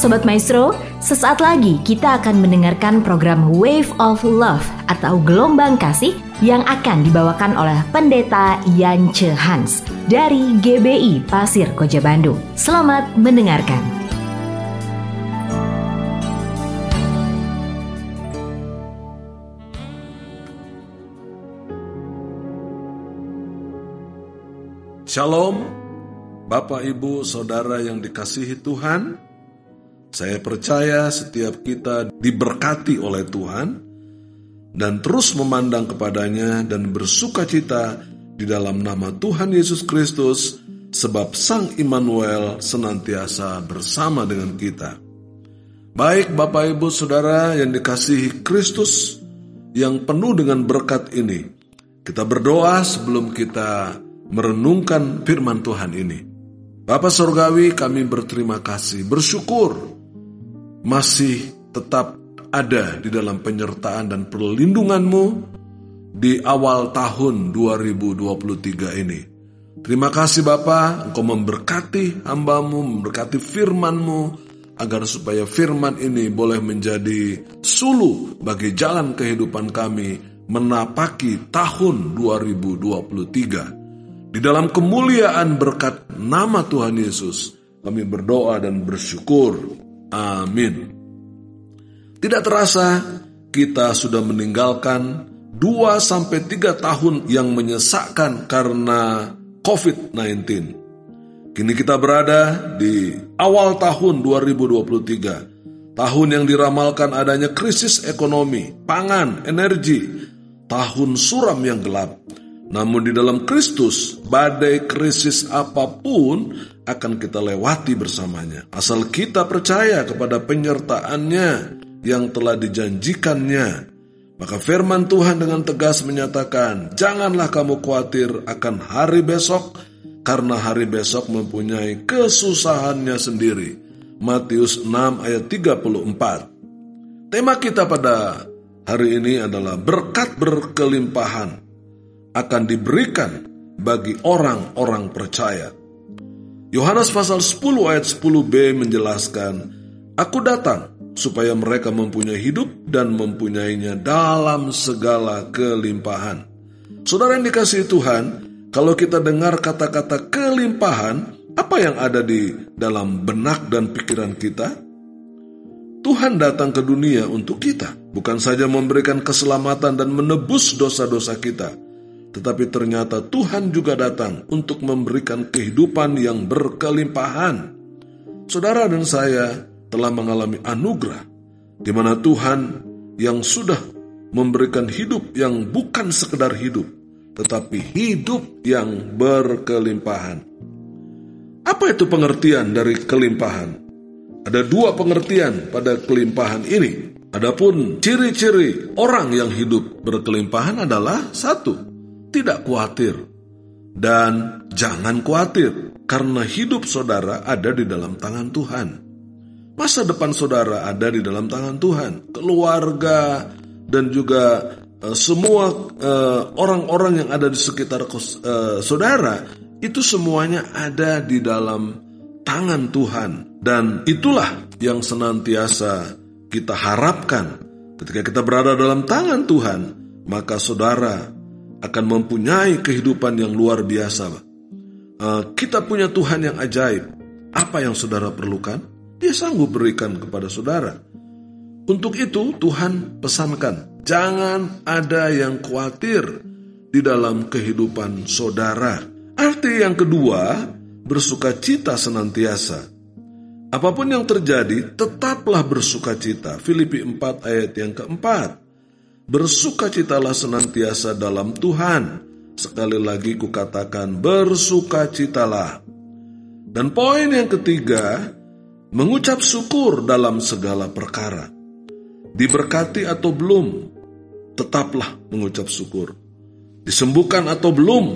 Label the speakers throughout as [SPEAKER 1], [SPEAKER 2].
[SPEAKER 1] Sobat Maestro, sesaat lagi kita akan mendengarkan program Wave of Love atau Gelombang Kasih yang akan dibawakan oleh Pendeta Yance Hans dari GBI Pasir Koja Bandung. Selamat mendengarkan.
[SPEAKER 2] Shalom, Bapak, Ibu, Saudara yang dikasihi Tuhan. Saya percaya setiap kita diberkati oleh Tuhan dan terus memandang kepadanya dan bersuka cita di dalam nama Tuhan Yesus Kristus sebab Sang Immanuel senantiasa bersama dengan kita. Baik Bapak Ibu Saudara yang dikasihi Kristus yang penuh dengan berkat ini, kita berdoa sebelum kita merenungkan firman Tuhan ini. Bapak Surgawi kami berterima kasih, bersyukur masih tetap ada di dalam penyertaan dan perlindunganmu di awal tahun 2023 ini. Terima kasih Bapa, Engkau memberkati hambamu, memberkati firmanmu, agar supaya firman ini boleh menjadi sulu bagi jalan kehidupan kami menapaki tahun 2023. Di dalam kemuliaan berkat nama Tuhan Yesus, kami berdoa dan bersyukur. Amin. Tidak terasa, kita sudah meninggalkan 2 sampai 3 tahun yang menyesakkan karena COVID-19. Kini kita berada di awal tahun 2023. Tahun yang diramalkan adanya krisis ekonomi, pangan, energi, tahun suram yang gelap namun di dalam Kristus, badai krisis apa pun akan kita lewati bersamanya. Asal kita percaya kepada penyertaannya yang telah dijanjikannya. Maka firman Tuhan dengan tegas menyatakan, Janganlah kamu khawatir akan hari besok, karena hari besok mempunyai kesusahannya sendiri. Matius 6 ayat 34 Tema kita pada hari ini adalah berkat berkelimpahan akan diberikan bagi orang-orang percaya. Yohanes pasal 10 ayat 10b menjelaskan, Aku datang supaya mereka mempunyai hidup dan mempunyainya dalam segala kelimpahan. Saudara yang dikasihi Tuhan, kalau kita dengar kata-kata kelimpahan, apa yang ada di dalam benak dan pikiran kita? Tuhan datang ke dunia untuk kita, bukan saja memberikan keselamatan dan menebus dosa-dosa kita, tetapi ternyata Tuhan juga datang untuk memberikan kehidupan yang berkelimpahan. Saudara dan saya telah mengalami anugerah di mana Tuhan yang sudah memberikan hidup yang bukan sekedar hidup, tetapi hidup yang berkelimpahan. Apa itu pengertian dari kelimpahan? Ada dua pengertian pada kelimpahan ini. Adapun ciri-ciri orang yang hidup berkelimpahan adalah satu, tidak khawatir. Dan jangan khawatir, karena hidup saudara ada di dalam tangan Tuhan. Masa depan saudara ada di dalam tangan Tuhan. Keluarga dan juga uh, semua eh, orang-orang uh, yang ada di sekitar uh, saudara itu semuanya ada di dalam tangan Tuhan. Dan itulah yang senantiasa kita harapkan ketika kita berada dalam tangan Tuhan, maka saudara akan mempunyai kehidupan yang luar biasa. Uh, kita punya Tuhan yang ajaib. Apa yang saudara perlukan? Dia sanggup berikan kepada saudara. Untuk itu Tuhan pesankan, jangan ada yang khawatir di dalam kehidupan saudara. Arti yang kedua, bersuka cita senantiasa. Apa pun yang terjadi, tetaplah bersuka cita. Filipi 4 ayat yang keempat. Bersukacitalah senantiasa dalam Tuhan. Sekali lagi kukatakan bersukacitalah. Dan poin yang ketiga, mengucap syukur dalam segala perkara. Diberkati atau belum, tetaplah mengucap syukur. Disembuhkan atau belum,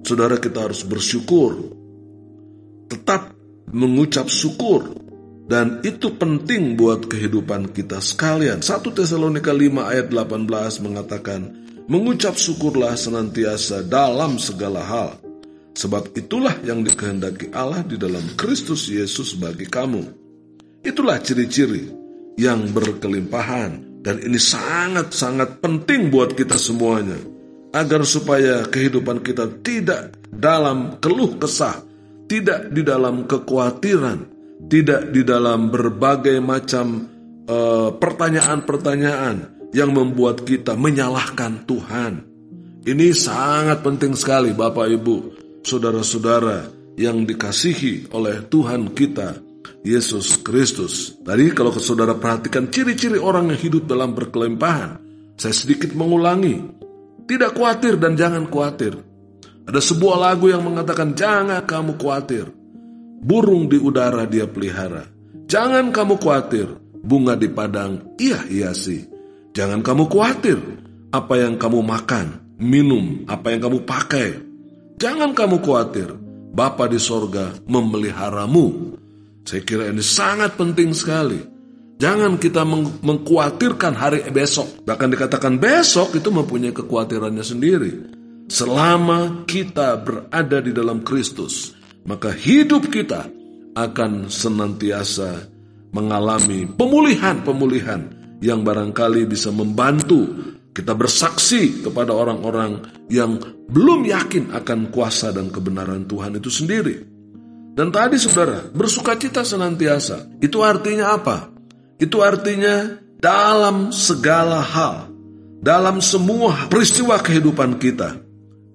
[SPEAKER 2] saudara kita harus bersyukur. Tetap mengucap syukur dan itu penting buat kehidupan kita sekalian. 1 Tesalonika 5 ayat 18 mengatakan, Mengucap syukurlah senantiasa dalam segala hal. Sebab itulah yang dikehendaki Allah di dalam Kristus Yesus bagi kamu. Itulah ciri-ciri yang berkelimpahan. Dan ini sangat-sangat penting buat kita semuanya. Agar supaya kehidupan kita tidak dalam keluh kesah, tidak di dalam kekhawatiran, tidak di dalam berbagai macam eh, pertanyaan-pertanyaan uh, yang membuat kita menyalahkan Tuhan. Ini sangat penting sekali Bapak Ibu, saudara-saudara yang dikasihi oleh Tuhan kita, Yesus Kristus. Tadi kalau saudara perhatikan ciri-ciri orang yang hidup dalam berkelimpahan, saya sedikit mengulangi. Tidak khawatir dan jangan khawatir. Ada sebuah lagu yang mengatakan jangan kamu khawatir. Burung di udara dia pelihara. Jangan kamu khawatir. Bunga di padang ia hiasi. Jangan kamu khawatir apa yang kamu makan, minum, apa yang kamu pakai. Jangan kamu khawatir, Bapa di sorga memeliharamu. Saya kira ini sangat penting sekali. Jangan kita meng mengkhawatirkan hari besok. Bahkan dikatakan besok itu mempunyai kekhawatirannya sendiri. Selama kita berada di dalam Kristus, maka hidup kita akan senantiasa mengalami pemulihan-pemulihan yang barangkali bisa membantu kita bersaksi kepada orang-orang yang belum yakin akan kuasa dan kebenaran Tuhan itu sendiri. Dan tadi saudara, bersukacita senantiasa. Itu artinya apa? Itu artinya dalam segala hal, dalam semua peristiwa kehidupan kita,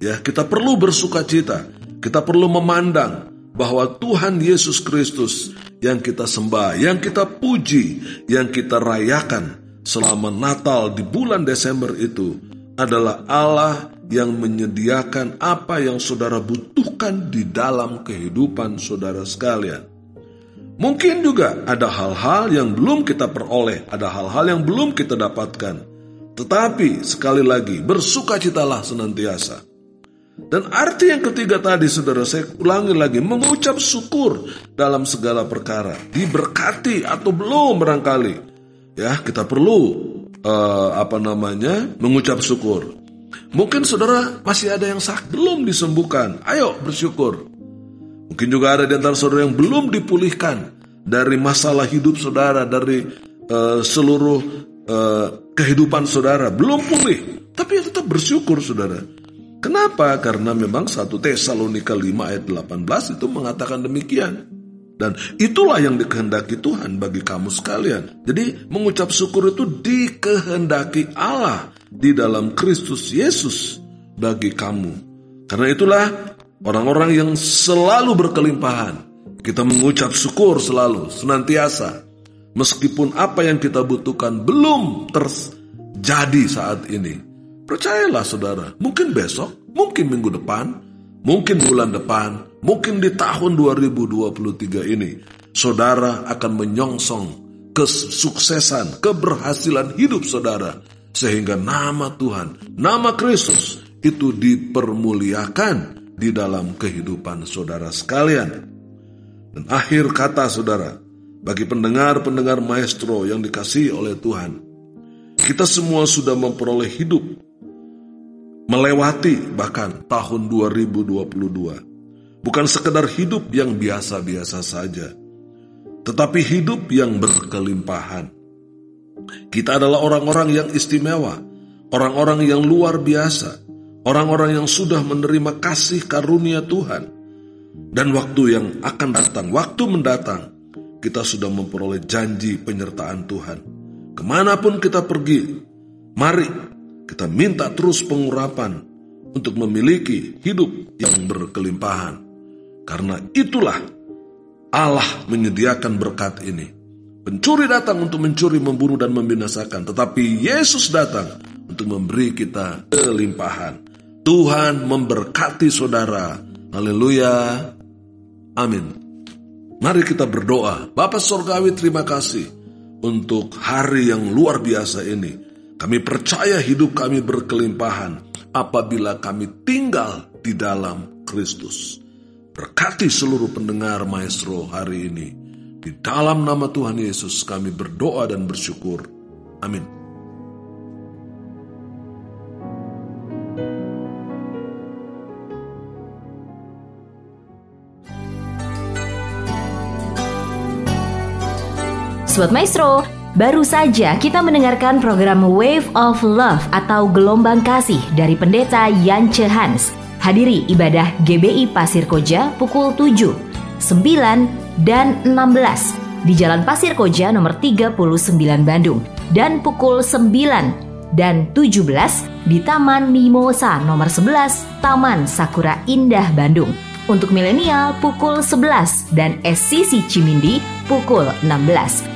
[SPEAKER 2] ya kita perlu bersukacita. Kita perlu memandang bahwa Tuhan Yesus Kristus yang kita sembah, yang kita puji, yang kita rayakan selama Natal di bulan Desember itu adalah Allah yang menyediakan apa yang saudara butuhkan di dalam kehidupan saudara sekalian. Mungkin juga ada hal-hal yang belum kita peroleh, ada hal-hal yang belum kita dapatkan. Tetapi sekali lagi, bersukacitalah senantiasa. Dan arti yang ketiga tadi saudara saya ulangi lagi mengucap syukur dalam segala perkara diberkati atau belum barangkali. Ya kita perlu uh, apa namanya mengucap syukur. Mungkin saudara masih ada yang sakit belum disembuhkan. Ayo bersyukur. Mungkin juga ada di antara saudara yang belum dipulihkan dari masalah hidup saudara dari uh, seluruh uh, kehidupan saudara. Belum pulih tapi tetap bersyukur saudara Kenapa? Karena memang satu Tesalonika 5 ayat 18 itu mengatakan demikian. Dan itulah yang dikehendaki Tuhan bagi kamu sekalian. Jadi mengucap syukur itu dikehendaki Allah di dalam Kristus Yesus bagi kamu. Karena itulah orang-orang yang selalu berkelimpahan. Kita mengucap syukur selalu, senantiasa. Meskipun apa yang kita butuhkan belum terjadi saat ini. Percayalah saudara, mungkin besok, mungkin minggu depan, mungkin bulan depan, mungkin di tahun 2023 ini, saudara akan menyongsong kesuksesan, keberhasilan hidup saudara. Sehingga nama Tuhan, nama Kristus itu dipermuliakan di dalam kehidupan saudara sekalian. Dan akhir kata saudara, bagi pendengar-pendengar maestro yang dikasihi oleh Tuhan, kita semua sudah memperoleh hidup melewati bahkan tahun 2022. Bukan sekedar hidup yang biasa-biasa saja, tetapi hidup yang berkelimpahan. Kita adalah orang-orang yang istimewa, orang-orang yang luar biasa, orang-orang yang sudah menerima kasih karunia Tuhan. Dan waktu yang akan datang, waktu mendatang, kita sudah memperoleh janji penyertaan Tuhan. Ke mana pun kita pergi, mari kita minta terus pengurapan untuk memiliki hidup yang berkelimpahan. Karena itulah Allah menyediakan berkat ini. Pencuri datang untuk mencuri, membunuh, dan membinasakan. Tetapi Yesus datang untuk memberi kita kelimpahan. Tuhan memberkati saudara. Haleluya. Amin. Mari kita berdoa. Bapak Sorgawi terima kasih untuk hari yang luar biasa ini. Kami percaya hidup kami berkelimpahan apabila kami tinggal di dalam Kristus. Berkati seluruh pendengar maestro hari ini. Di dalam nama Tuhan Yesus kami berdoa dan bersyukur. Amin.
[SPEAKER 1] Sobat Maestro, baru saja kita mendengarkan program Wave of Love atau Gelombang Kasih dari Pendeta Yance Hans. Hadiri ibadah GBI Pasir Koja pukul 7, 9, dan 16 di Jalan Pasir Koja nomor 39 Bandung dan pukul 9 dan 17 di Taman Mimosa nomor 11 Taman Sakura Indah Bandung. Untuk milenial pukul 11 dan SCC Cimindi pukul 16.